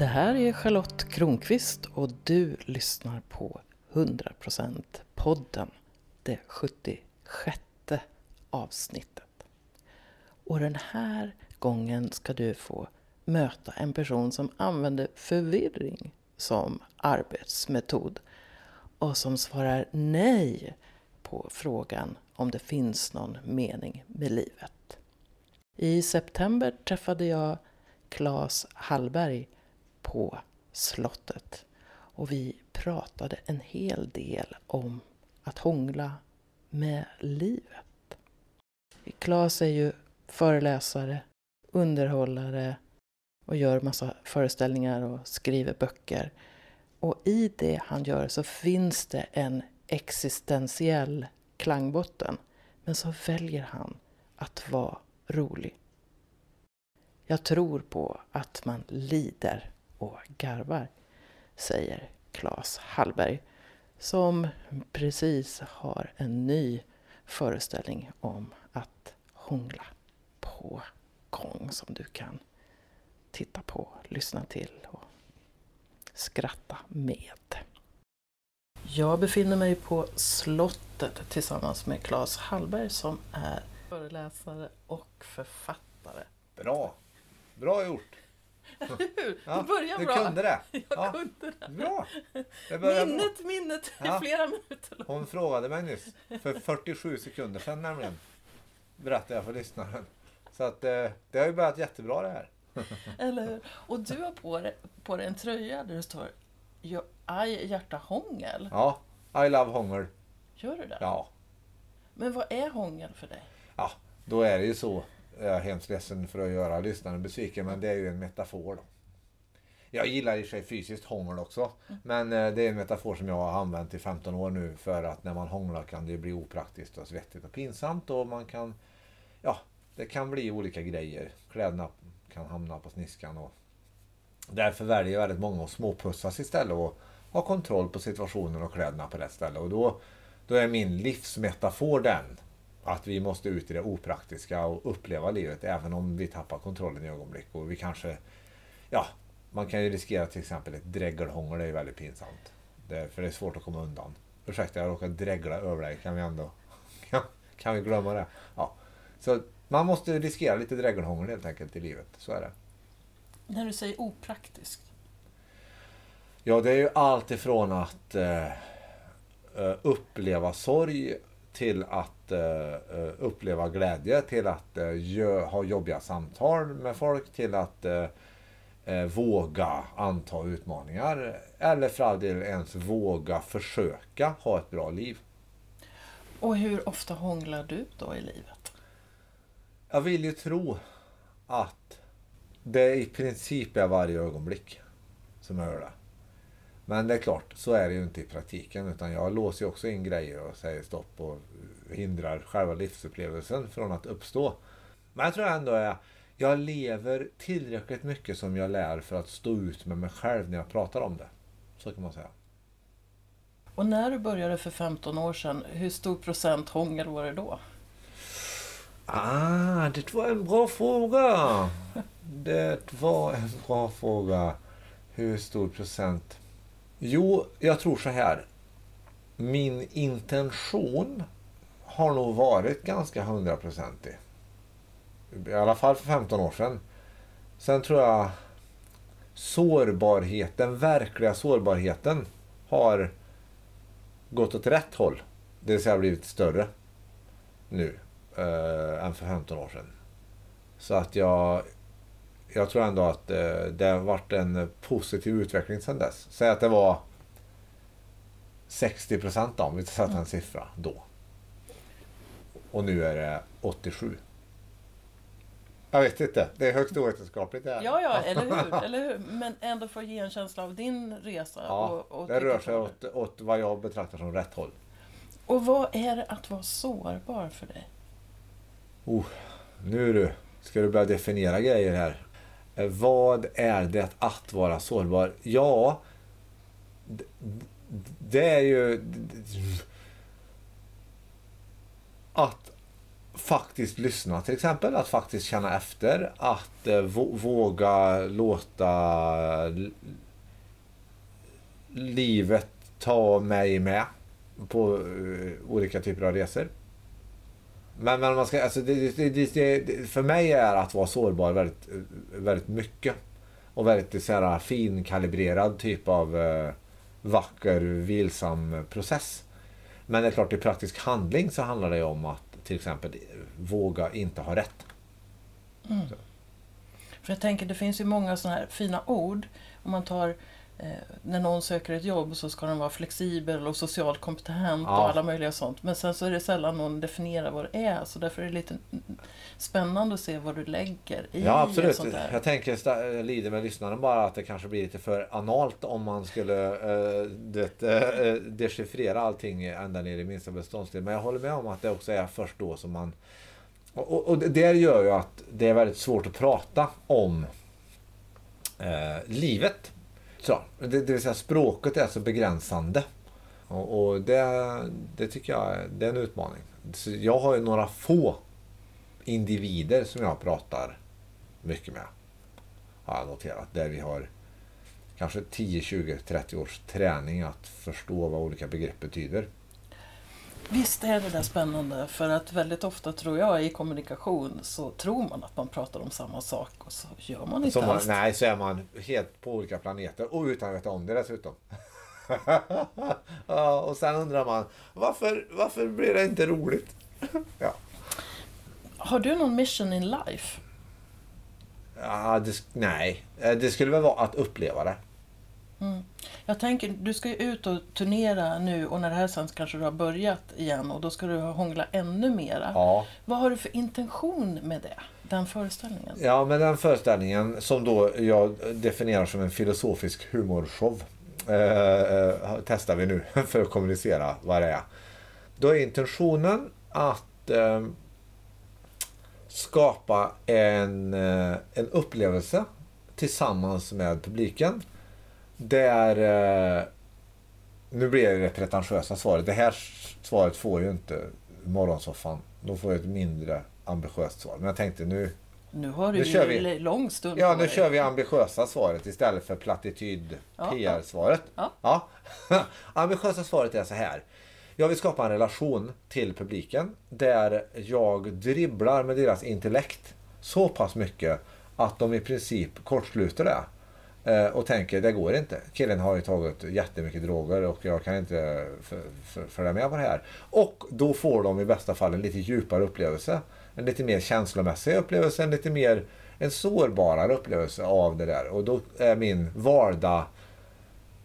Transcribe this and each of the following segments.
Det här är Charlotte Kronqvist och du lyssnar på 100% podden, det 76 avsnittet. Och den här gången ska du få möta en person som använder förvirring som arbetsmetod och som svarar nej på frågan om det finns någon mening med livet. I september träffade jag Claes Hallberg på slottet och vi pratade en hel del om att hångla med livet. Claes är ju föreläsare, underhållare och gör massa föreställningar och skriver böcker. Och i det han gör så finns det en existentiell klangbotten. Men så väljer han att vara rolig. Jag tror på att man lider och garvar, säger Claes Hallberg som precis har en ny föreställning om att hångla på gång som du kan titta på, lyssna till och skratta med. Jag befinner mig på slottet tillsammans med Claes Hallberg som är föreläsare och författare. Bra! Bra gjort! Eller hur? Ja, det börjar du bra. kunde det. Jag Ja. kunde det. Bra! Det börjar bra. Minnet, minnet, är Ja. flera minuter långt. Hon frågade mig nyss, för 47 sekunder sedan nämligen, berättade jag för lyssnaren. Så att eh, det har ju börjat jättebra det här. Eller hur? Och du har på dig, på dig en tröja där det står "Jag- Aj hjärta hångel. Ja, I love hångel. Gör du det? Ja, Men vad är hångel för dig? ja, då är det ju så. Jag är hemskt ledsen för att göra lyssnaren besviken, men det är ju en metafor då. Jag gillar i och för sig fysiskt hångel också. Men eh, det är en metafor som jag har använt i 15 år nu för att när man hånglar kan det bli opraktiskt och svettigt och pinsamt och man kan Ja, det kan bli olika grejer. Kläderna kan hamna på sniskan och därför väljer väldigt många att småpussas istället och ha kontroll på situationen och kläderna på rätt ställe. Och då, då är min livsmetafor den att vi måste ut i det opraktiska och uppleva livet även om vi tappar kontrollen i ögonblick. Och vi kanske, ja, man kan ju riskera till exempel ett dräggelhångel, det är ju väldigt pinsamt. Det, för det är svårt att komma undan. Ursäkta, jag råkade drägla över dig, kan vi ändå, kan, kan vi glömma det? Ja. Så man måste riskera lite dräggelhångel helt enkelt i livet, så är det. När du säger opraktiskt. Ja, det är ju allt ifrån att eh, eh, uppleva sorg till att eh, eh, uppleva glädje, till att eh, gö- ha jobbiga samtal med folk, till att eh, eh, våga anta utmaningar. Eller för all del ens våga försöka ha ett bra liv. Och hur ofta hånglar du då i livet? Jag vill ju tro att det i princip är varje ögonblick som jag gör det. Men det är klart, så är det ju inte i praktiken. Utan jag låser ju också in grejer och säger stopp och hindrar själva livsupplevelsen från att uppstå. Men jag tror ändå att jag lever tillräckligt mycket som jag lär för att stå ut med mig själv när jag pratar om det. Så kan man säga. Och när du började för 15 år sedan, hur stor procent hångel var det då? Ah, det var en bra fråga. Det var en bra fråga. Hur stor procent? Jo, jag tror så här. Min intention har nog varit ganska hundraprocentig. I alla fall för 15 år sedan. Sen tror jag sårbarheten, den verkliga sårbarheten har gått åt rätt håll. Det vill säga blivit större nu eh, än för 15 år sedan. Så att jag, jag tror ändå att eh, det har varit en positiv utveckling sedan dess. Säg att det var 60 procent om vi sätter en siffra då. Och nu är det 87. Jag vet inte, det är högst ovetenskapligt det här. Ja, ja, eller hur? eller hur? Men ändå för att ge en känsla av din resa. Ja, och, och det rör sig åt, åt vad jag betraktar som rätt håll. Och vad är det att vara sårbar för dig? Oh, nu du, ska du börja definiera grejer här. Eh, vad är det att vara sårbar? Ja, det är ju att faktiskt lyssna till exempel. Att faktiskt känna efter. Att eh, våga låta livet ta mig med på eh, olika typer av resor. Men, men man ska, alltså det, det, det, för mig är att vara sårbar väldigt, väldigt mycket. Och väldigt så här, finkalibrerad typ av uh, vacker, vilsam process. Men det är klart, i praktisk handling så handlar det om att till exempel våga inte ha rätt. Mm. För jag tänker, det finns ju många sådana här fina ord. Om man tar eh, när någon söker ett jobb så ska den vara flexibel och socialt kompetent ja. och alla möjliga sånt. Men sen så är det sällan någon definierar vad det är. Så därför är det lite spännande att se vad du lägger i Ja absolut. Sånt där. Jag tänker, lider med lyssnaren bara att det kanske blir lite för analt om man skulle eh, det, eh, dechiffrera allting ända ner i minsta beståndsdel. Men jag håller med om att det också är först då som man och, och, och det gör ju att det är väldigt svårt att prata om eh, livet så, det, det vill säga språket är så begränsande. Och, och det, det tycker jag det är en utmaning. Så jag har ju några få individer som jag pratar mycket med. Har jag noterat. Där vi har kanske 10, 20, 30 års träning att förstå vad olika begrepp betyder. Visst är det där spännande för att väldigt ofta tror jag i kommunikation så tror man att man pratar om samma sak och så gör man inte man, alls Nej, så är man helt på olika planeter och utan att veta om det dessutom. ja, och sen undrar man varför, varför blir det inte roligt? ja. Har du någon mission in life? Ja, det, nej, eh, det skulle väl vara att uppleva det. Mm. Jag tänker, du ska ju ut och turnera nu och när det här sänds kanske du har börjat igen och då ska du hångla ännu mera. Ja. Vad har du för intention med det? Den föreställningen? Ja, men den föreställningen som då jag definierar som en filosofisk humorshow eh, eh, testar vi nu för att kommunicera vad det är. Då är intentionen att eh, skapa en, eh, en upplevelse tillsammans med publiken där... Eh, nu blir det pretentiösa svaret. Det här svaret får ju inte morgonsoffan. Då får jag ett mindre ambitiöst svar. Men jag tänkte nu... Nu har du nu ju vi, lång stund Ja, nu kör vi ambitiösa svaret istället för plattityd ja, PR-svaret. Ja. Ja. ambitiösa svaret är så här. Jag vill skapa en relation till publiken där jag dribblar med deras intellekt så pass mycket att de i princip kortsluter det. Eh, och tänker det går inte. Killen har ju tagit jättemycket droger och jag kan inte följa med på det här. Och då får de i bästa fall en lite djupare upplevelse. En lite mer känslomässig upplevelse, en lite mer en sårbarare upplevelse av det där. Och då är min valda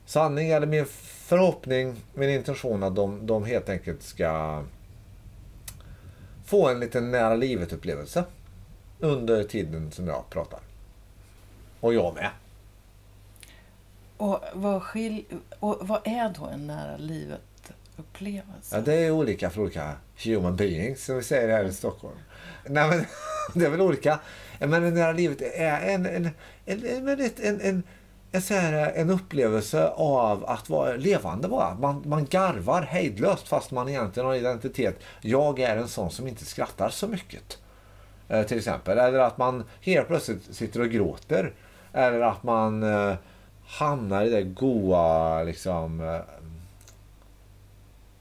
sanning eller min förhoppning, min intention att de, de helt enkelt ska få en liten nära livet upplevelse under tiden som jag pratar. Och jag med. Och vad, skil, och vad är då en nära livet upplevelse? Ja, det är olika för olika human beings som vi säger här i Stockholm. Nej, men, det är väl olika. Men det nära livet är en, en, en, en, en, en, en, så här, en upplevelse av att vara levande bara. Man, man garvar hejdlöst fast man egentligen har identitet. Jag är en sån som inte skrattar så mycket. Eh, till exempel. Eller att man helt plötsligt sitter och gråter. Eller att man eh, hamnar i det goa liksom eh,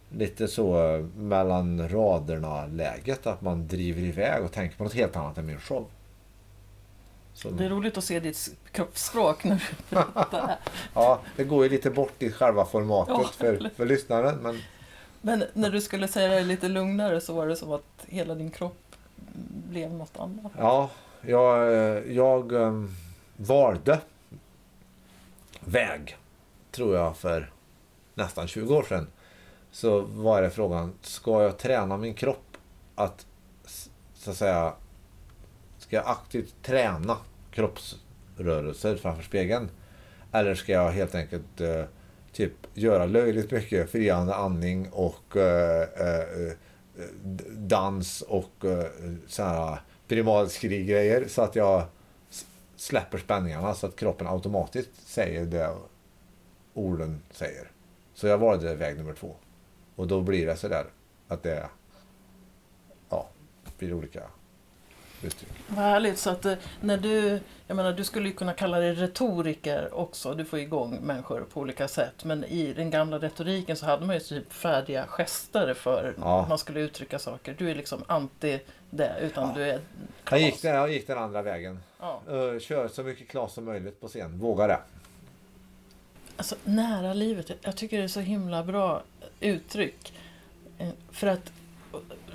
lite så mellan raderna läget att man driver iväg och tänker på något helt annat än min show. Så. Det är roligt att se ditt kroppsspråk när du berättar. ja, det går ju lite bort i själva formatet ja, för, för lyssnaren. Men... men när du skulle säga det lite lugnare så var det som att hela din kropp blev något annat. Ja, jag, jag um, valde väg, tror jag, för nästan 20 år sedan. Så var det frågan, ska jag träna min kropp att, så att säga, ska jag aktivt träna kroppsrörelser framför spegeln? Eller ska jag helt enkelt eh, typ göra löjligt mycket friande andning och eh, eh, eh dans och eh, sådana primalskri-grejer så att jag släpper spänningarna så att kroppen automatiskt säger det orden säger. Så jag valde väg nummer två. Och då blir det sådär att det ja, blir olika uttryck. Vad härligt. Så att eh, när du, jag menar, du skulle ju kunna kalla dig retoriker också. Du får igång människor på olika sätt. Men i den gamla retoriken så hade man ju typ färdiga gester för Ja. man skulle uttrycka saker. Du är liksom anti det, utan Ja. du är Jag gick, den, jag gick den andra vägen. Ja. Uh, kör så mycket Klas som möjligt på scen. Våga det. Alltså nära livet, jag- tycker det är så himla bra uttryck. Eh, För att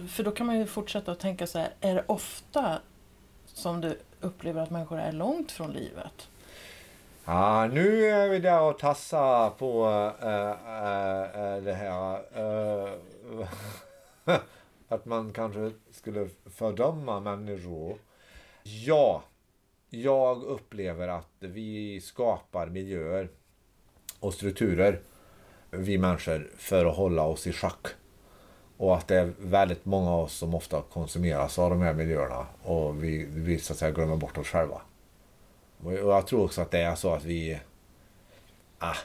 för då kan man ju fortsätta att tänka så här, är det ofta som du upplever att människor är långt från livet? Ja, nu är vi där och tassa på äh, äh, det här. äh, att man kanske skulle fördöma människor. Ja, jag upplever att vi skapar miljöer och strukturer, vi människor, för att hålla oss i schack. Och att det är väldigt många av oss som ofta konsumeras av de här miljöerna och vi, vi så att säga glömmer bort oss själva. Och jag tror också att det är så att vi... Ah,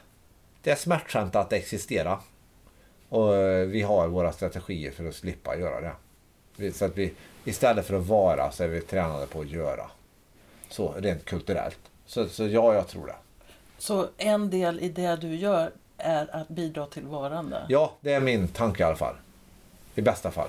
det är smärtsamt att existera. Och eh, vi har våra strategier för att slippa göra det. Så att vi, istället för att vara så är vi tränade på att göra. Så rent kulturellt. Så, så ja, jag tror det. Så en del i det du gör är att bidra till varande? Ja, det är min tanke i alla fall. I bästa fall.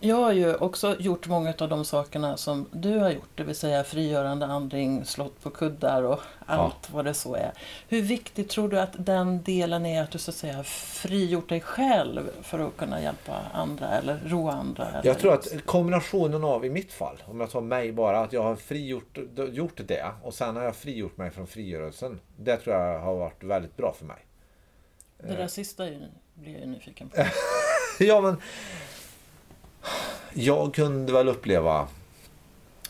Jag har ju också gjort många av de sakerna som du har gjort, det vill säga frigörande andning, slått på kuddar och allt vad det så är. Hur viktigt tror du att den delen är att du så att säga frigjort dig själv för att kunna hjälpa andra eller roa andra? Eller Jag tror att kombinationen av, i mitt fall, om jag tar mig bara, att jag har frigjort gjort det och sen har jag frigjort mig från frigörelsen. Det tror jag har varit väldigt bra för mig. Det där sista är ju, blir jag ju nyfiken på. Ja, men jag kunde väl uppleva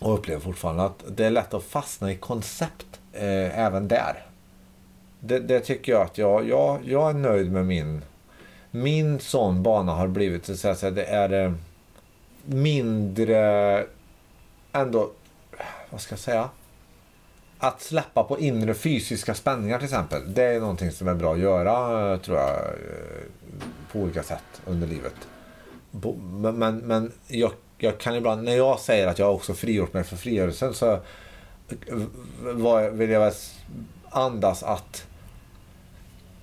och upplever fortfarande att det är lätt att fastna i koncept eh, även där. Det, det tycker jag att jag, jag, jag är nöjd med min min sån bana har blivit så att säga, det är eh, mindre ändå, vad ska jag säga? Att släppa på inre fysiska spänningar till exempel. Det är någonting som är bra att göra tror jag eh, på olika sätt under livet. Men, men, men jag, jag kan ibland, när jag säger att jag också frigjort mig för frigörelsen så eh, vad- vill jag väl andas att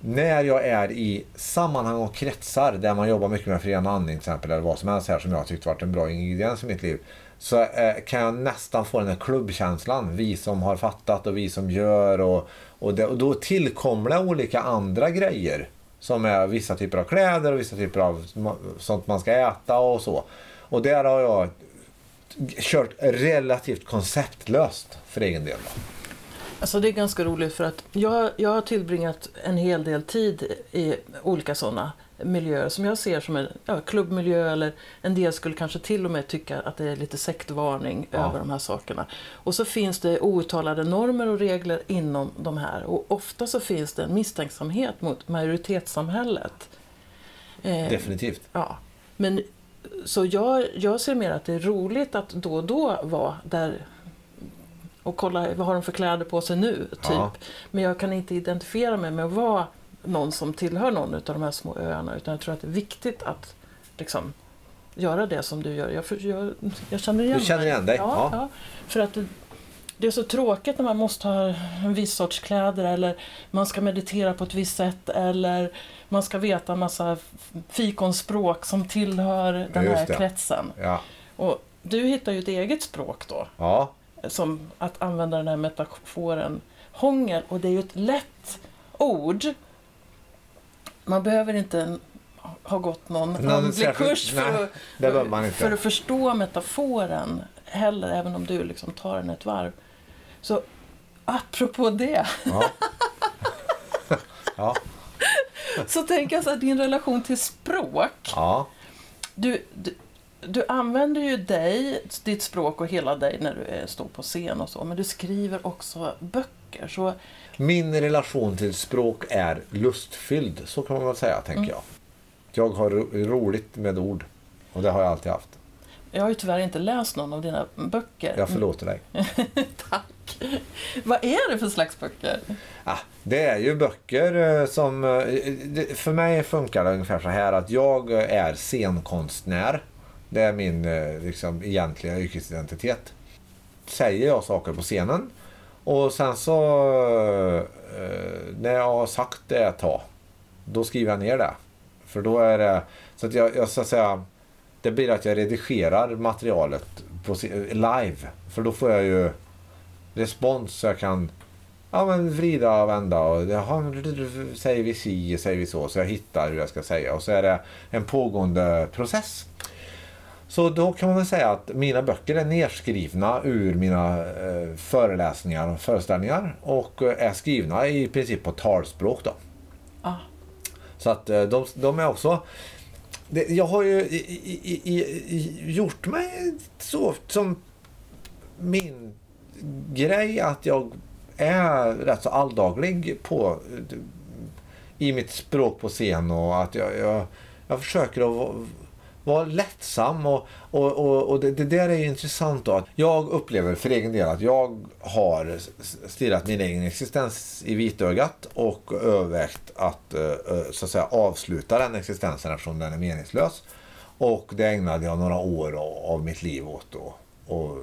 när jag är i sammanhang och kretsar där man jobbar mycket med fria andning till exempel eller vad som helst här som jag tyckte tyckt varit en bra ingrediens i mitt liv så eh, kan jag nästan få den här klubbkänslan. Vi som har fattat och vi som gör och, och, det, och då tillkommer det olika andra grejer som är vissa typer av kläder och vissa typer av sånt man ska äta och så. Och där har jag kört relativt konceptlöst för egen del. Då. Alltså det är ganska roligt för att jag, jag har tillbringat en hel del tid i olika sådana miljöer som jag ser som en ja, klubbmiljö eller en del skulle kanske till och med tycka att det är lite sektvarning Ja. över de här sakerna. Och så finns det outtalade normer och regler inom de här och ofta så finns det en misstänksamhet mot majoritetssamhället. Eh, Definitivt. Ja, men så jag, jag ser mer att det är roligt att då och då vara där och kolla vad har de för kläder på sig nu, typ. Ja. Men jag kan inte identifiera mig med att vara någon som tillhör någon av de här små öarna utan jag tror att det är viktigt att liksom göra det som du gör. Jag, jag, jag känner igen Du känner igen dig? Ja, Ja. ja. för att det, det är så tråkigt när man måste ha en viss sorts kläder eller man ska meditera på ett visst sätt eller man ska veta en massa fikonspråk som tillhör den Just här det. kretsen. Ja. Och du hittar ju ett eget språk då, ja. som att använda den här metaforen hångel och det är ju ett lätt ord. Man behöver inte ha gått någon andlig kurs för, nej, att, inte. för att förstå metaforen heller, även om du liksom tar den ett varv. Så apropå det, Ja. ja. så tänker jag så här, din relation till språk. ja. Du, du, du använder ju dig, ditt språk och hela dig när du står på scen och så, men du skriver också böcker. Så Min relation till språk är lustfylld, så kan man väl säga, tänker Mm. jag. Jag har ro roligt med ord. Och det har jag alltid haft. jag har ju tyvärr inte läst någon av dina böcker. Jag förlåter dig. Tack. Vad är det för slags böcker? Ah, det är ju böcker eh, som... eh, För mig funkar det ungefär så här att jag är scenkonstnär. Det är min eh, liksom, egentliga yrkesidentitet. Säger jag saker på scenen och sen så eh, när jag har sagt det ett tag, då skriver jag ner det. För då är det, så att jag, jag ska säga, det blir att jag redigerar materialet på, live. För då får jag ju respons så jag kan ja, men vrida och vända och jaha, säger vi si, säger vi så, så jag hittar hur jag ska säga och så är det en pågående process. Så då kan man väl säga att mina böcker är nerskrivna ur mina eh, föreläsningar och föreställningar och är skrivna i princip på talspråk då. Ah. Så att eh, de, de är också det, jag har ju i, i, i, gjort mig så som min grej att jag är rätt så alldaglig på, i mitt språk på scen och att jag, jag, jag försöker att var lättsam och, och, och, och det, det, där är intressant då. Jag upplever för egen del att jag har stirrat min egen existens i vitögat och övervägt att eh, eh, så att säga avsluta den existensen eftersom den är meningslös. Och det ägnade jag några år av mitt liv åt att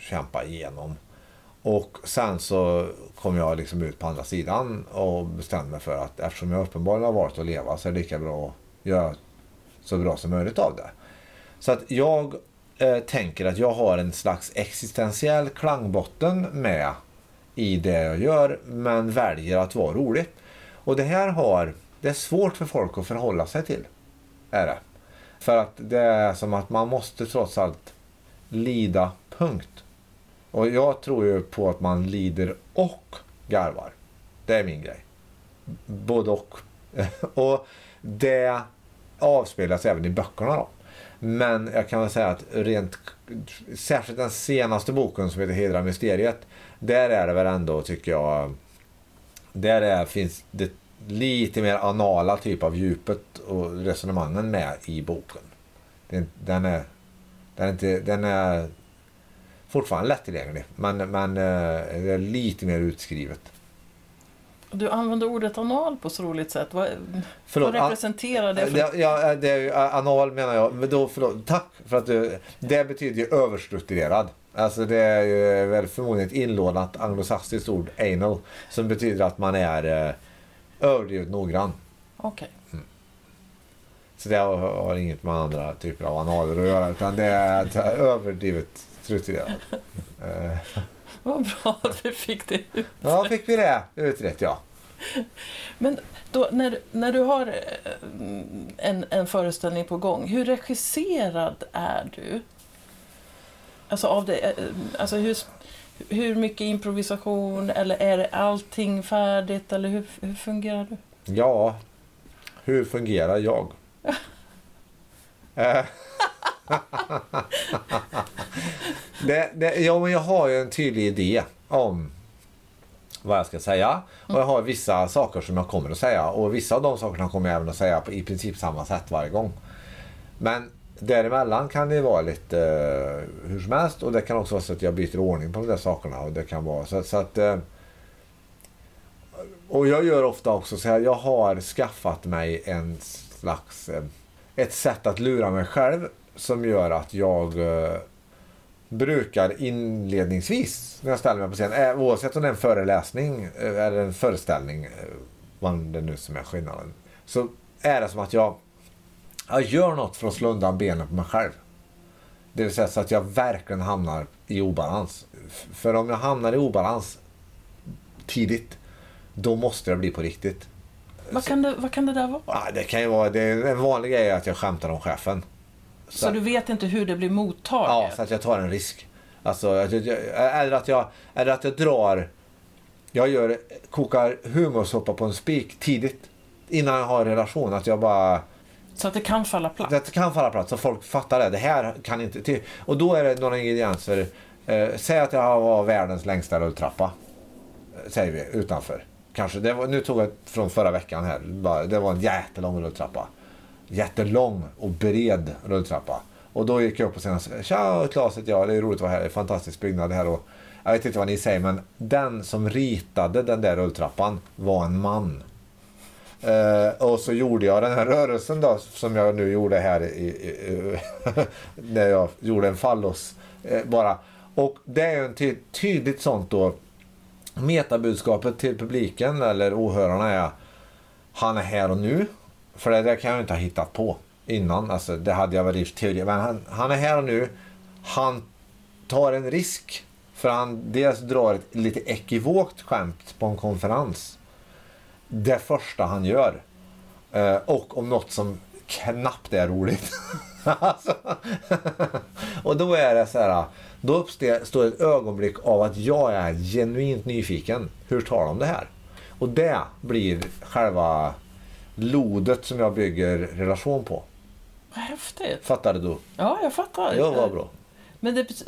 kämpa igenom. Och sen så kom jag liksom ut på andra sidan och bestämde mig för att eftersom jag uppenbarligen har valt att leva så är det lika bra att göra så bra som möjligt av det. Så att jag eh, tänker att jag har en slags existentiell klangbotten med i det jag gör men väljer att vara rolig. Och det här har, det är svårt för folk att förhålla sig till. Är det. För att det är som att man måste trots allt lida, punkt. Och jag tror ju på att man lider och garvar. Det är min grej. Både och. och det avspeglas även i böckerna då. Men jag kan väl säga att rent, särskilt den senaste boken som heter Hedra Mysteriet, där är det väl ändå, tycker jag, där är, finns det lite mer anala typ av djupet och resonemangen med i boken. Den, den är, den är, inte, den är fortfarande lättillgänglig, men, men eh, det är lite mer utskrivet. Du använder ordet anal på så roligt sätt. Vad, förlåt, vad representerar det? För... Ja, ja, det är ju, anal menar jag. Men då, förlåt, tack för att du... Det betyder ju överstrukturerad. Alltså det är ju väl förmodligen ett inlånat anglosaxiskt ord, anal, som betyder att man är eh, överdrivet noggrann. Okej. Okay. Mm. Så det har, har, inget med andra typer av analer att göra, utan det är överdrivet strukturerat. Vad bra att vi fick det utrett. Ja, fick vi det utrett, ja. Men då, när, när du har eh, en, en föreställning på gång, hur regisserad är du? Alltså, av det, eh, alltså hur, hur mycket improvisation eller är allting färdigt eller hur, hur fungerar du? Ja, hur fungerar jag? Eh, det, det, ja, men jag har ju en tydlig idé om vad jag ska säga. Och jag har vissa saker som jag kommer att säga. Och vissa av de sakerna kommer jag även att säga på i princip samma sätt varje gång. Men däremellan kan det vara lite eh, hur som helst. Och det kan också vara så att jag byter ordning på de där sakerna. Och det kan vara så, så att... Eh, och jag gör ofta också så här. Jag har skaffat mig en slags... Eh, ett sätt att lura mig själv som gör att jag eh, brukar inledningsvis när jag ställer mig på scen, eh, oavsett om det är en föreläsning eh, eller en föreställning, eh, vad det nu som är skillnaden, så är det som att jag, jag gör något för att slå undan benen på mig själv. Det vill säga så att jag verkligen hamnar i obalans. För om jag hamnar i obalans tidigt, då måste det bli på riktigt. Vad kan det, vad kan det där vara? Det kan ju vara, det är en vanlig grej att jag skämtar om chefen. Så, så du vet inte hur det blir mottaget? Ja, så att jag tar en risk. Alltså, eller att jag, eller att jag drar... Jag gör, kokar humorsoppa på en spik tidigt. Innan jag har en relation. Att jag bara... Så att det kan falla platt? Att det kan falla platt. Så folk fattar det. Det här kan inte... Och då är det några ingredienser. Eh, säg att jag har världens längsta rulltrappa. Eh, säger vi, utanför. Kanske. Det var, nu tog jag från förra veckan här. Det var en jättelång rulltrappa jättelång och bred rulltrappa. Och då gick jag upp och sa Tja Claes ja det är roligt att vara här, det är en fantastisk byggnad här. Och jag vet inte vad ni säger men den som ritade den där rulltrappan var en man. Uh, och så gjorde jag den här rörelsen då som jag nu gjorde här i, i, när jag gjorde en fallos. Uh, bara. Och det är ju en ty tydligt sånt då. Metabudskapet till publiken eller åhörarna är han är här och nu. För det där kan jag inte ha hittat på innan. Alltså, det hade jag väl i teori. Men han, han är här och nu. Han tar en risk. För han dels drar ett lite ekivokt skämt på en konferens. Det första han gör. Eh, och om något som knappt är roligt. alltså. och då är det så här. Då uppstår ett ögonblick av att jag är genuint nyfiken. Hur tar de det här? Och det blir själva lodet som jag bygger relation på. Vad häftigt. Fattade du? Ja, jag fattar. Ja, vad bra. Men det,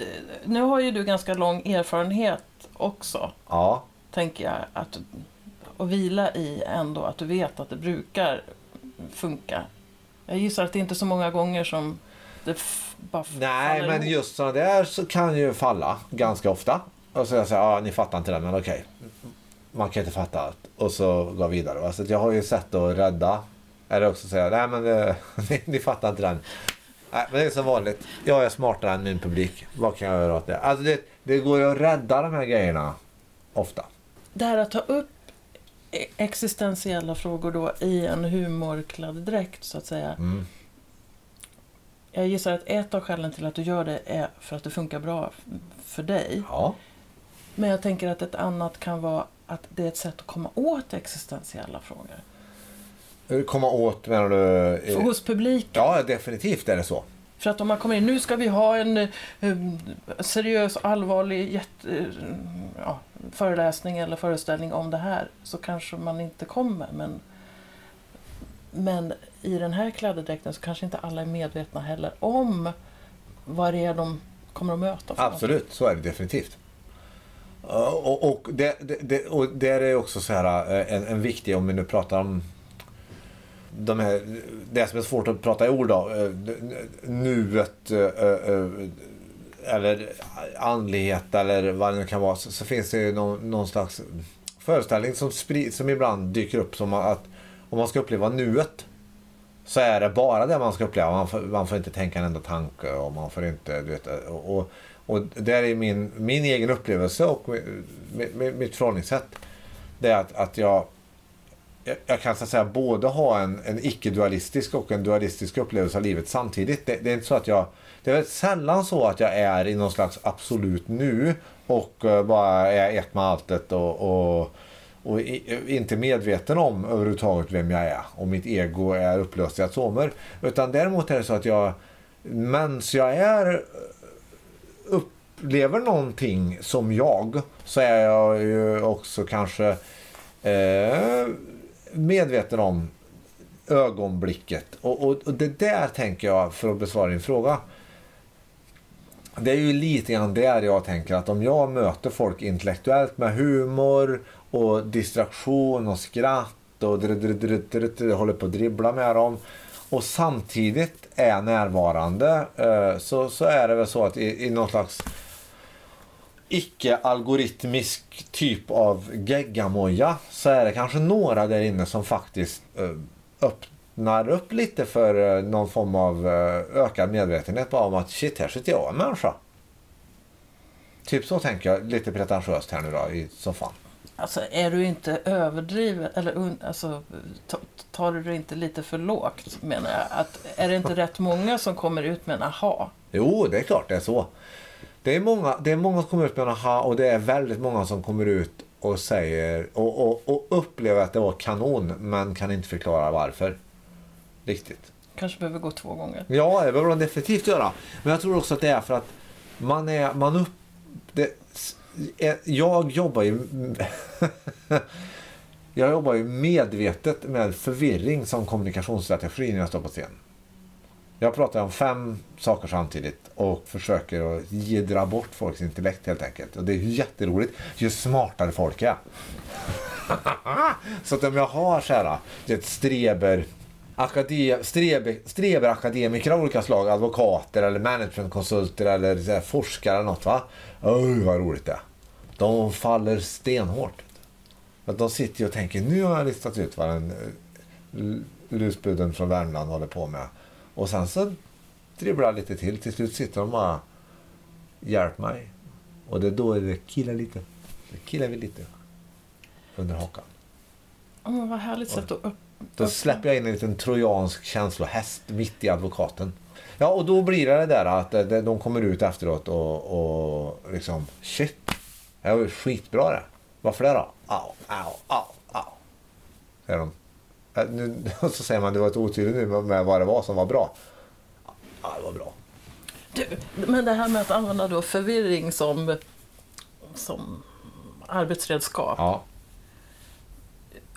nu har ju du ganska lång erfarenhet också. Ja. Tänker jag. Att, och vila i ändå att du vet att det brukar funka. Jag gissar att det inte är så många gånger som det bara Nej, men ihop. just sådana där så kan ju falla ganska ofta. Och så jag säger, ja ni fattar inte det, men okej. Man kan inte fatta allt. Och så gå vidare. Va? Så jag har ju sett att rädda. Eller också säga, nej men det, ni, ni fattar inte den. Nej, men det är som vanligt. Jag är smartare än min publik. Vad kan jag göra åt det? Alltså det, det går ju att rädda de här grejerna. Ofta. Det här att ta upp e- existentiella frågor då i en humorklädd dräkt så att säga. Mm. Jag gissar att ett av skälen till att du gör det är för att det funkar bra för dig. Ja. Men jag tänker att ett annat kan vara att det är ett sätt att komma åt existentiella frågor. Komma åt menar du? För hos publiken? Ja, definitivt är det så. För att om man kommer in, nu ska vi ha en um, seriös, allvarlig jätte, ja, föreläsning eller föreställning om det här, så kanske man inte kommer. Men, men i den här klädedräkten så kanske inte alla är medvetna heller om vad det är de kommer att möta. Absolut, så är det definitivt. Och, och, det, det, och där är också så här eh, en, en viktig, om vi nu pratar om de här, det som är svårt att prata i ord då, eh, nuet eh, eller andlighet eller vad det nu kan vara, så, så finns det ju någon, någon, slags föreställning som, sprid, som ibland dyker upp som att om man ska uppleva nuet så är det bara det man ska uppleva. Man får, man får inte tänka en enda tanke och man får inte, du vet, och, och och där är min, min egen upplevelse och mitt förhållningssätt. Det är att, att jag, jag kan så att säga både ha en, en icke-dualistisk och en dualistisk upplevelse av livet samtidigt. Det, det, är inte så att jag, det är väldigt sällan så att jag är i någon slags absolut nu och eh, bara är ett med alltet och, och, och inte medveten om överhuvudtaget vem jag är och mitt ego är upplöst i atomer. Utan däremot är det så att jag, mens jag är upplever någonting som jag så är jag ju också kanske eh, medveten om ögonblicket. Och, och, och, det där tänker jag, för att besvara din fråga. Det är ju lite grann där jag tänker att om jag möter folk intellektuellt med humor och distraktion och skratt och håller på att dribbla med dem och samtidigt är närvarande eh, så, så är det väl så att i, i någon slags icke-algoritmisk typ av geggamoja så är det kanske några där inne som faktiskt eh, öppnar upp lite för eh, någon form av ökad medvetenhet bara om att shit, här sitter jag en människa. Typ så tänker jag lite pretentiöst här nu då i soffan. Alltså är du inte överdriven, eller alltså, tar du det inte lite för lågt menar jag? Att, är det inte rätt många som kommer ut med en aha? Jo, det är klart det är så. Det är många, det är många som kommer ut med en aha och det är väldigt många som kommer ut och säger och, och, och upplever att det var kanon men kan inte förklara varför. Riktigt. Kanske behöver gå två gånger. Ja, det behöver man definitivt göra. Men jag tror också att det är för att man är, man upp, det, Eh, jag jobbar ju... jag jobbar ju medvetet med förvirring som kommunikationsstrategi när jag står på scen. Jag pratar om fem saker samtidigt och försöker att jiddra bort folks intellekt helt enkelt. Och det är jätteroligt ju smartare folk är. så att om jag har så här, ett streber akadem, streber, streberakademiker av olika slag, advokater eller managementkonsulter eller så här, forskare eller något va. Oj vad roligt det är. De faller stenhårt. Att de sitter och tänker, nu har jag listat ut vad den L- Lusbuden från Värmland håller på med. Och sen så dribblar lite till. Till slut sitter de bara Hjälp mig. Och det är då det killar lite. Det killar vi lite. Under hakan. Åh, vad härligt sätt att upp... Då släpper jag in en liten trojansk känslohäst mitt i advokaten. Ja, och då blir det det där att eh, de de kommer ut efteråt och, och liksom shit. Det var ju skitbra det. Varför det då? Au, au, au, au. Säger de. Eh, Nu, så säger man det var ett otydligt nu med- vad det var som var bra. Ja, det var bra. Du, men det här med att använda då förvirring som, som arbetsredskap. Ja.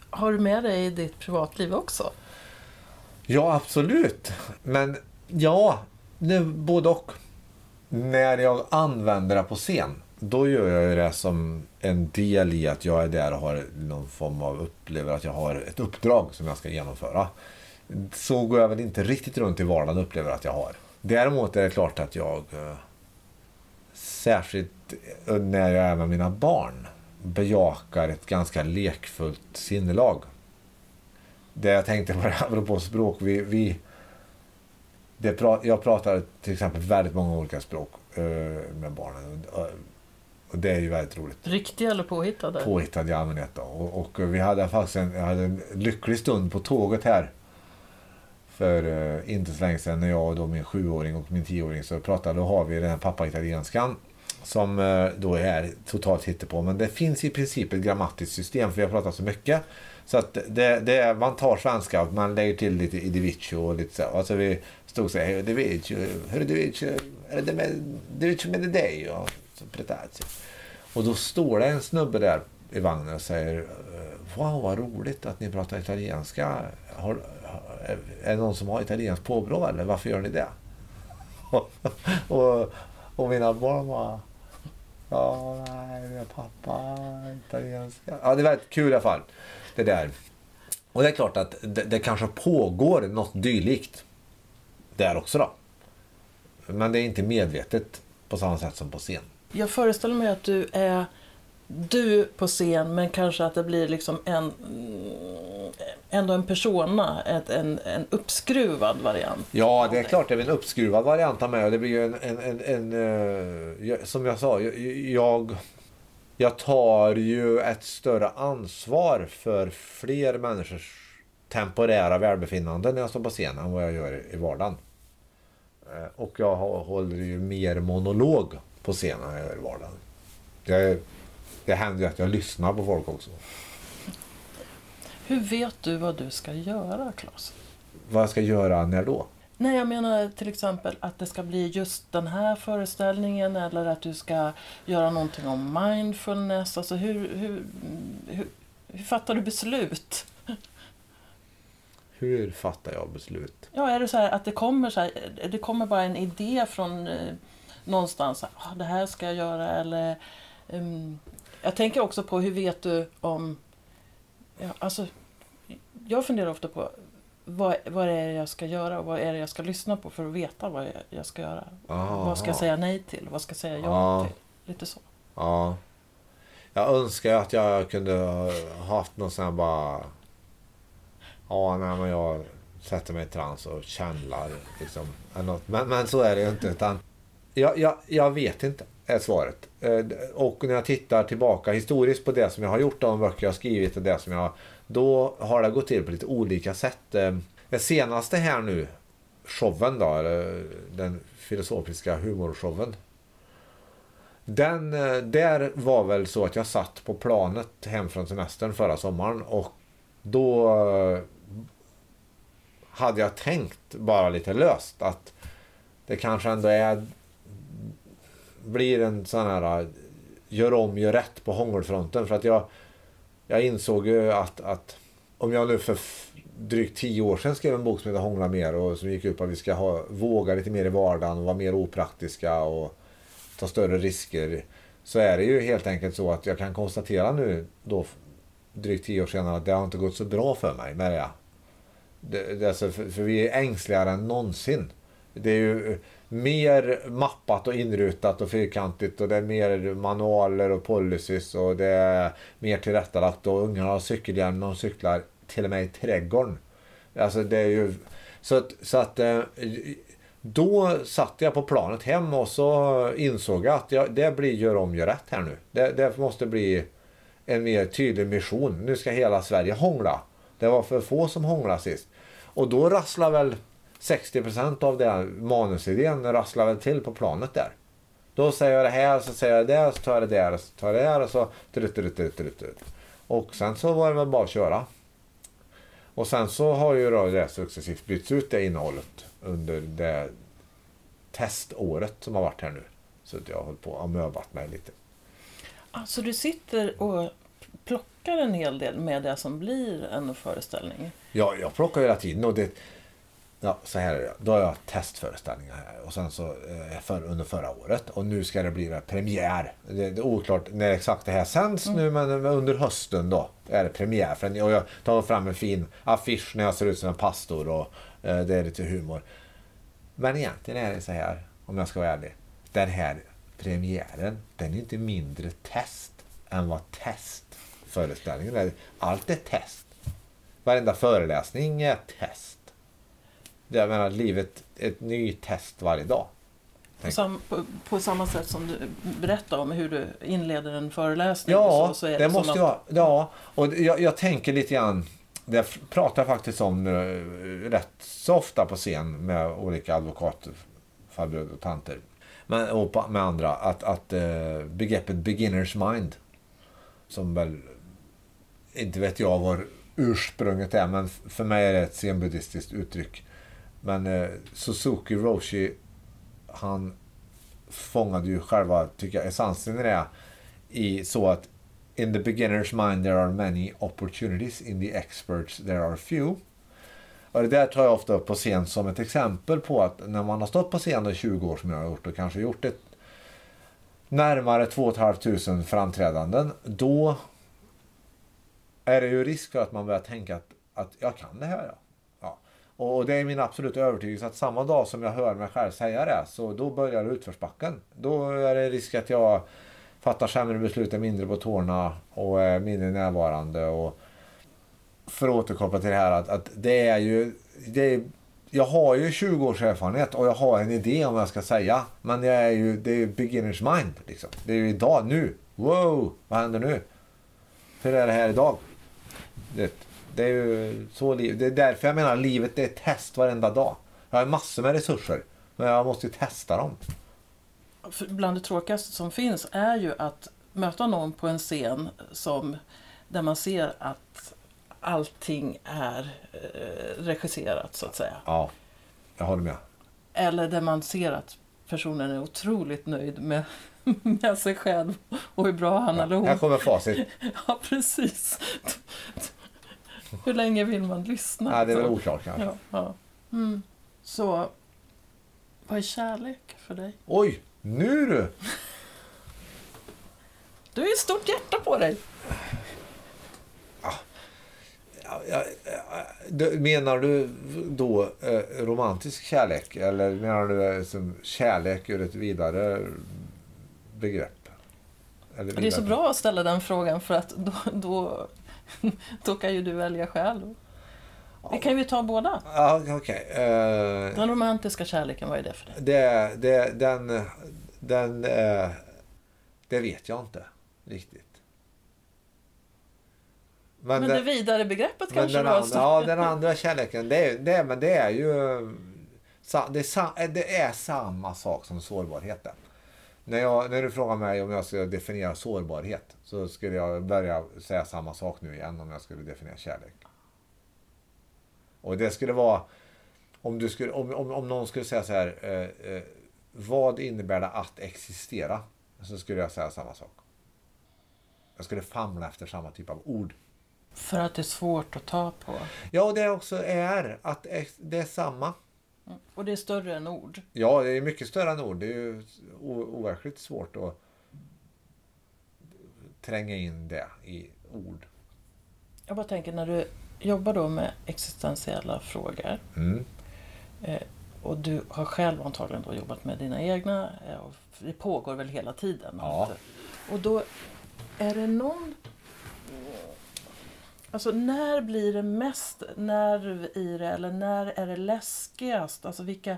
Har du med det i ditt privatliv också? Ja, absolut. Men ja, nu, både och. När jag använder det på scen, då gör jag ju det som en del i att jag är där och har någon form av upplever att jag har ett uppdrag som jag ska genomföra. Så går jag väl inte riktigt runt i vardagen och upplever att jag har. Däremot är det klart att jag, eh, särskilt eh, när jag är med mina barn, bejakar ett ganska lekfullt sinnelag. Det jag tänkte på det här apropå språk. Vi, vi, det pra, jag pratar till exempel väldigt många olika språk eh, med barnen. Och, det är ju väldigt roligt. Riktiga eller påhittade? Påhittad i allmänhet. Och, och vi hade faktiskt en, hade en lycklig stund på tåget här. För eh, inte så länge sedan när jag och då min sjuåring och min tioåring så pratade. Då har vi den här pappa-italienskan. Som eh, då är totalt på Men det finns i princip ett grammatiskt system för vi har pratat så mycket. Så att det, det är, man tar svenska och man lägger till lite idivicio och lite så. Alltså vi stod så här, idivicio, hur idivicio, är det med, idivicio med dig? Och. Och då står det en snubbe där i vagnen och säger eh, Wow, vad roligt att ni pratar italienska. Har, eh, är det någon som har italienskt påbrå eller varför gör ni det? och, och mina barn bara Ja, nej, det pappa, italienska. Ja, det var väldigt kul i alla fall. Det där. Och det är klart att det, det kanske pågår något dylikt där också då. Men det är inte medvetet på samma sätt som på scen. Jag föreställer mig att du är du på scen men kanske att det blir liksom en mm, ändå en persona, ett, en, en uppskruvad variant. Ja, det är klart det är en uppskruvad variant av mig det blir ju en, en, en, en eh, som jag sa, jag, jag, tar ju ett större ansvar för fler människors temporära välbefinnande när jag står på scen än vad jag gör i vardagen. Eh, och jag håller ju mer monolog på scenen jag i vardagen. Det, det händer ju att jag lyssnar på folk också. Hur vet du vad du ska göra, Claes? Vad jag ska göra när då? Nej, jag menar till exempel att det ska bli just den här föreställningen eller att du ska göra någonting om mindfulness. Alltså hur, hur, hur, hur fattar du beslut? Hur fattar jag beslut? Ja, är det så här att det kommer, så här, det kommer bara en idé från eh, någonstans, ah, det här ska jag göra eller... ehm, jag tänker också på hur vet du om... Ja, alltså, jag funderar ofta på vad, vad är det jag ska göra och vad är det jag ska lyssna på för att veta vad jag, jag ska göra. Vad ska jag säga nej till? Vad ska jag säga ja Ja. till? Lite så. Ja. Jag önskar att jag kunde ha haft någon sån här bara... Ja, nej, men jag sätter mig i trans och känlar liksom. Men, men så är det ju inte. Utan jag, jag, jag vet inte, är svaret. Eh, och när jag tittar tillbaka historiskt på det som jag har gjort, de böcker jag har skrivit och det som jag... Då har det gått till på lite olika sätt. Eh, det senaste här nu, showen då, eller eh, den filosofiska humorshowen. Den, där var väl så att jag satt på planet hem från semestern förra sommaren och då hade jag tänkt bara lite löst att det kanske ändå är blir en sån här äh, gör om, gör rätt på hångelfronten för att jag jag insåg ju att, att om jag nu för drygt tio år sedan skrev en bok som heter Hångla mer och som gick ut på att vi ska ha, våga lite mer i vardagen och vara mer opraktiska och ta större risker. Så är det ju helt enkelt så att jag kan konstatera nu då drygt tio år senare att det har inte gått så bra för mig med det. det, det alltså, för, för vi är ängsligare än någonsin. Det är ju mer mappat och inrutat och fyrkantigt och det är mer manualer och policies och det är mer tillrättalagt och ungarna har cykelhjälm när de cyklar till och med i trädgården. Alltså det är ju... Så att, så att eh, då satt jag på planet hem och så insåg jag att jag, det blir gör om, gör rätt här nu. Det, det måste bli en mer tydlig mission. Nu ska hela Sverige hångla. Det var för få som hånglade sist. Och då rasslar väl 60% av den manusidén rasslar väl till på planet där. Då säger jag det här, så säger jag det där, så tar jag det där, så tar jag det där och så... Trut, trut, trut, trut. Och sen så var det väl bara att köra. Och sen så har ju då det successivt bytts ut det innehållet under det teståret som har varit här nu. Så att jag har hållit på och möbat mig lite. Alltså du sitter och plockar en hel del med det som blir en föreställning? Ja, jag plockar hela tiden och det... Ja, så här är det. Då har jag testföreställningar här och sen så eh, för, under förra året och nu ska det bli premiär. Det, det är oklart när exakt det här sänds Mm. nu men under hösten då är det premiär. För en, och jag tar fram en fin affisch när jag ser ut som en pastor och eh, det är lite humor. Men egentligen är det så här, om jag ska vara ärlig. Den här premiären, den är inte mindre test än vad testföreställningen är. Allt är test. Varenda föreläsning är test. Jag menar, livet ett nytt test varje dag. På, sam, på, på samma sätt som du berättar om hur du inleder en föreläsning. Ja, så, så det, det, måste att, ju vara. Ja, och jag, jag tänker lite grann. Det pratar jag faktiskt om eh, rätt så ofta på scen med olika advokatfarbröder och tanter. Men, och med andra. Att, att eh, begreppet beginners mind. Som väl inte vet jag var ursprunget är. Men för mig är det ett zenbuddhistiskt uttryck. Men eh, Suzuki Roshi. Han fångade ju själva, tycker jag, essensen i det. I så att In the beginner's mind there are many opportunities. In the experts there are few. Och det där tar jag ofta upp på scen som ett exempel på att när man har stått på scen i 20 år som jag har gjort och kanske gjort ett närmare 2 500 framträdanden. Då är det ju risk för att man börjar tänka att, att jag kan det här. Ja. Och det är min absoluta övertygelse att samma dag som jag hör mig själv säga det så då börjar utförsbacken. Då är det risk att jag fattar sämre beslut, är mindre på tårna och är mindre närvarande. Och för att återkoppla till det här att, att det är ju... Det är, jag har ju 20 års erfarenhet och jag har en idé om vad jag ska säga. Men jag är ju, det är ju beginners mind. Liksom. Det är ju idag, nu. Wow, vad händer nu? Hur är det här idag? Det, det är ju så liv, Det är därför jag menar livet det är ett test varenda dag. Jag har massor med resurser. Men jag måste ju testa dem. för bland det tråkigaste som finns är ju att möta någon på en scen som, där man ser att allting är eh, regisserat så att säga. Ja, jag håller med. Eller där man ser att personen är otroligt nöjd med, med sig själv och hur bra han eller Ja, hon här kommer facit. Ja, precis. Hur länge vill man lyssna? Nej, det är väl Så- oklart kanske. ja, ja. Mm. Så, vad är kärlek för dig? Oj, nu du! Du har ju ett stort hjärta på dig. Ja, ja, ja, menar du då eh, romantisk kärlek eller menar du det som kärlek ur ett vidare begrepp? Eller Det är så vidare? bra att ställa den frågan för att då, då, då kan ju du välja själv. Vi kan ju ta båda. Ja, okej. Eh, Den romantiska kärleken, vad är det för dig? det, det, den, den, eh, det vet jag inte riktigt. Men, den- det vidare begreppet Men kanske den, andra, ja, den andra kärleken, det det, men det är ju det är, sa- det är samma sak som sårbarheten. När, jag, när du frågar mig om jag ska definiera sårbarhet så skulle jag börja säga samma sak nu igen om jag skulle definiera kärlek. Och det skulle vara om, du skulle, om, om, om någon skulle säga så här eh, eh, vad innebär det att existera? Så skulle jag säga samma sak. Jag skulle famla efter samma typ av ord. För att det är svårt att ta på. Ja, och det också är att det är samma. Och det är större än ord. Ja, det är mycket större än ord. Det är ju overkligt svårt att tränga in det i ord. Jag bara tänker när du jobbar då med existentiella frågor Mm. eh, och du har själv antagligen då jobbat med dina egna, eh, och det pågår väl hela tiden? Ja. Och då är det någon Alltså när blir det mest nerv i det eller när är det läskigast? Alltså vilka,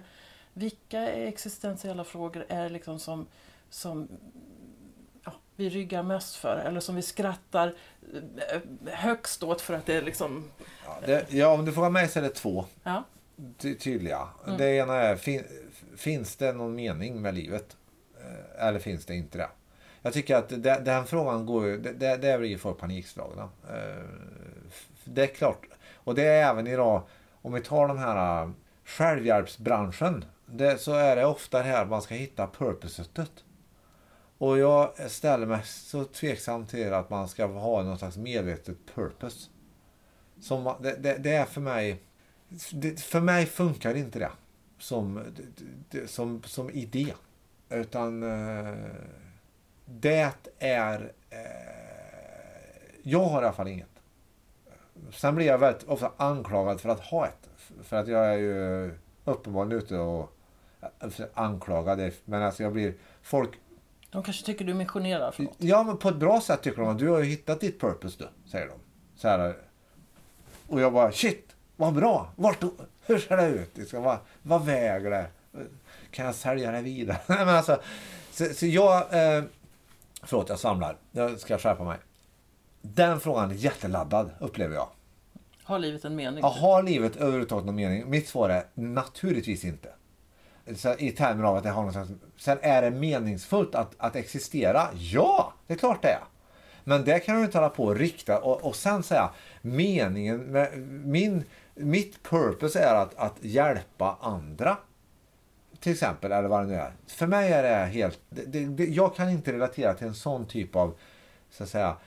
vilka existentiella frågor är det liksom som, som vi ryggar mest för eller som vi skrattar eh, högst åt för att det är liksom... Ja, det, ja om du frågar mig så är det två Ja. ty- tydliga. Mm. Det ena är, fin, finns det någon mening med livet? Eh, Eller finns det inte det? Jag tycker att det, den frågan går ju, det, det, blir folk panikslagna. Eh, Det är klart, och det är även idag, om vi tar de här självhjälpsbranschen, det, så är det ofta det här man ska hitta purposet. Och jag ställer mig så tveksam till att man ska ha någon slags medvetet purpose. Som, det, det, det är för mig, det, för mig funkar inte det som, det, som, som idé. Utan eh, det är, eh, jag har i alla fall inget. Sen blir jag väldigt ofta anklagad för att ha ett. För att jag är ju uppenbarligen ute och anklagad. Men alltså jag blir, folk de kanske tycker du missionerar för något. Ja, men på ett bra sätt tycker de att du har ju hittat ditt purpose du, säger de. Så här, och jag bara, shit, vad bra. Vart, hur ser det ut? Det ska vara, vad väger det? Kan jag sälja det vidare? Men alltså, så, så jag, eh, förlåt jag samlar, jag ska skärpa mig. Den frågan är jätteladdad, upplever jag. Har livet en mening? Ja, har livet överhuvudtaget någon mening? Mitt svar är naturligtvis inte. Så I termer av att det har någon slags... Sen är det meningsfullt att, att existera? Ja, det är klart det är. Men det kan du inte hålla på och rikta och, och sen säga meningen med min, mitt purpose är att, att hjälpa andra. Till exempel, eller vad det nu är. För mig är det helt... Det, det, det, jag kan inte relatera till en sån typ av, så att säga,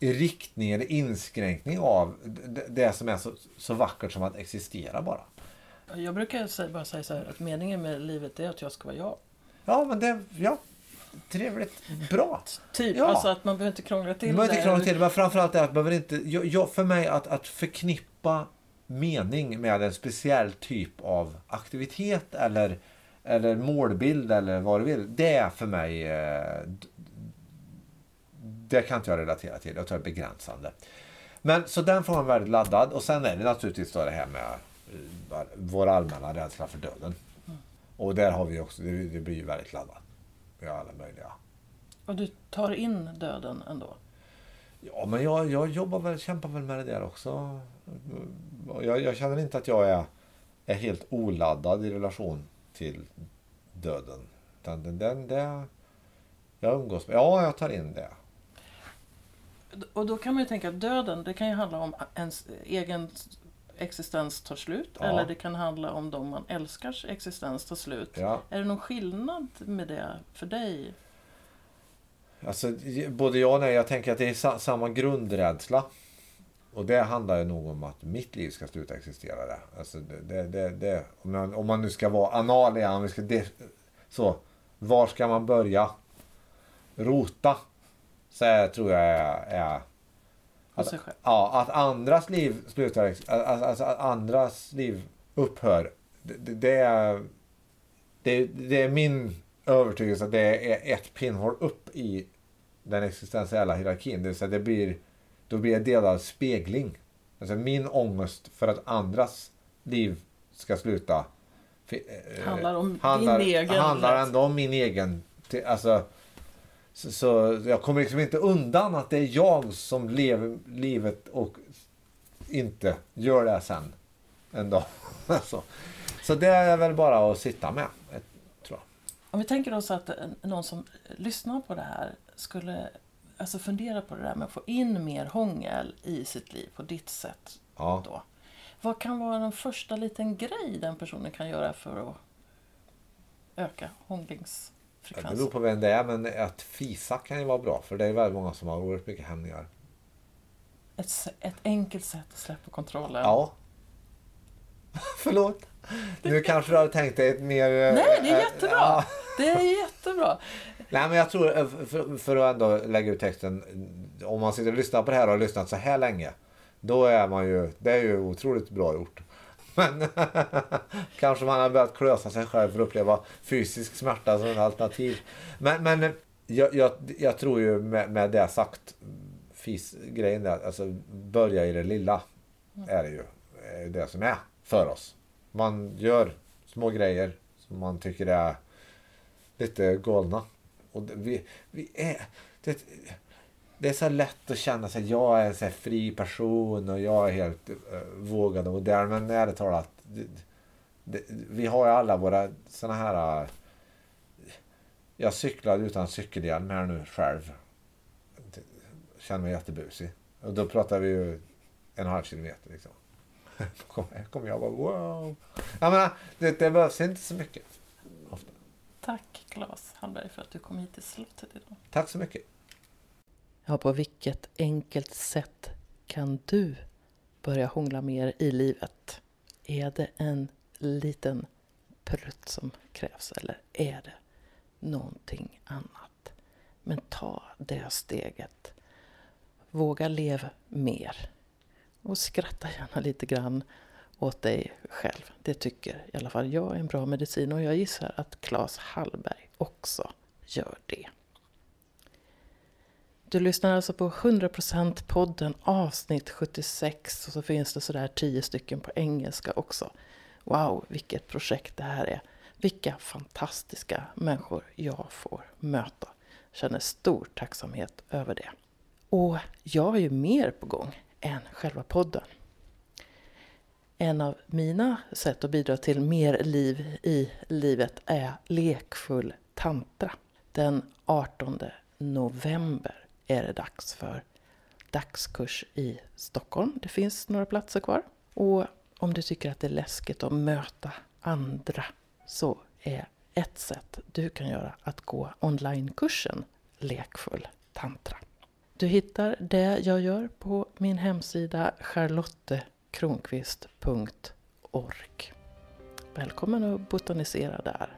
riktning eller inskränkning av det, det som är så, så vackert som att existera bara. Jag brukar säga, bara säga så här att meningen med livet är att jag ska vara jag. Ja, men det... Ja, trevligt. Bra. Typ, Ja. alltså att man behöver inte krångla till Du behöver inte krångla till det, men framförallt är att behöver inte... Jag, jag, för mig att, att förknippa mening med en speciell typ av aktivitet eller, eller målbild eller vad du vill. Det är för mig... eh, Det kan inte jag relatera till. Jag tror det är begränsande. Men så den frågan är väldigt laddad. Och sen är det naturligtvis då det här med vår allmänna rädsla för döden. Och där har vi också, det, det blir ju väldigt laddat. Vi har alla möjliga Och du tar in döden ändå. Ja, men jag, jag jobbar väl, kämpar väl med det där också. Jag, jag känner inte att jag är, är helt oladdad i relation till döden. Utan den, den, det, jag umgås med. Ja, jag tar in det. Och då kan man ju tänka att döden, det kan ju handla om ens egen existens tar slut. Ja. Eller det kan handla om de man älskars existens tar slut. Ja. Är det någon skillnad med det för dig? Alltså, både ja och nej. Jag tänker att det är sa, samma grundrädsla. Och det handlar ju nog om att mitt liv ska sluta existera där. Alltså det, det, det, om, man, om man nu ska vara anal igen, om vi ska det, så. Var ska man börja? Rota. Så här tror jag är... är att, ja, att andras liv slutar, alltså, att andras liv upphör. Det, det, är, det, det är min övertygelse att det är ett pinnhål upp i den existentiella hierarkin. Det vill säga det blir, då blir det delad spegling. Alltså min ångest för att andras liv ska sluta eh, Handlar om handlar, din egen handlar ändå om min egen. Alltså, så, så jag kommer liksom inte undan att det är jag som lever livet och inte gör det sen en dag. Alltså. Så det är väl bara att sitta med, tror jag. Om vi tänker oss att någon som lyssnar på det här skulle alltså fundera på det där med att få in mer hångel i sitt liv på ditt sätt. Ja. Då. Vad kan vara den första liten grej den personen kan göra för att öka Det hånglingsfrekvensen? beror på vem det är, men att fisa kan ju vara bra. För det är väldigt många som har oerhört mycket hämningar. Ett, ett enkelt sätt att släppa kontrollen. Ja. Förlåt. Nu kanske du hade tänkt dig ett mer... eh, Nej, det är eh, jättebra. ja. Det är jättebra. Nej, men jag tror, eh, för, för att ändå lägga ut texten. Om man sitter och lyssnar på det här och har lyssnat så här länge. Då är man ju, det är ju otroligt bra gjort. Men kanske man har börjat klösa sig själv för att uppleva fysisk smärta som ett alternativ. Men, men jag, jag, jag tror ju med, med det sagt. FIS-grejen där, alltså börja i det lilla. Är det ju är det som är för oss. Man gör små grejer som man tycker är lite galna. Och vi, vi är... Det, det är så lätt att känna sig jag är en så fri person och jag är helt uh, vågad och modern. Men ärligt talat, det, det, vi har ju alla våra såna här... Uh, jag cyklade utan cykelhjälm här nu själv. Känner mig jättebusig. Och då pratar vi ju en och en halv kilometer liksom. Kommer jag bara wow. Jag menar, det, det behövs inte så mycket. Ofta. Tack Claes Hallberg för att du kom hit till slottet idag. Tack så mycket. Ja, på vilket enkelt sätt kan du börja hångla mer i livet? Är det en liten prutt som krävs eller är det någonting annat? Men ta det steget. Våga leva mer. Och skratta gärna lite grann åt dig själv. Det tycker i alla fall jag är en bra medicin och jag gissar att Claes Hallberg också gör det. Du lyssnar alltså på 100% podden avsnitt 76 och så finns det sådär 10 stycken på engelska också. Wow, vilket projekt det här är. Vilka fantastiska människor jag får möta. Känner stor tacksamhet över det. Och jag har ju mer på gång än själva podden. En av mina sätt att bidra till mer liv i livet är lekfull tantra. Den 18 november är det dags för dagskurs i Stockholm. Det finns några platser kvar. Och om du tycker att det är läskigt att möta andra så är ett sätt du kan göra att gå onlinekursen Lekfull tantra. Du hittar det jag gör på min hemsida charlottekronqvist.org. Välkommen att botanisera där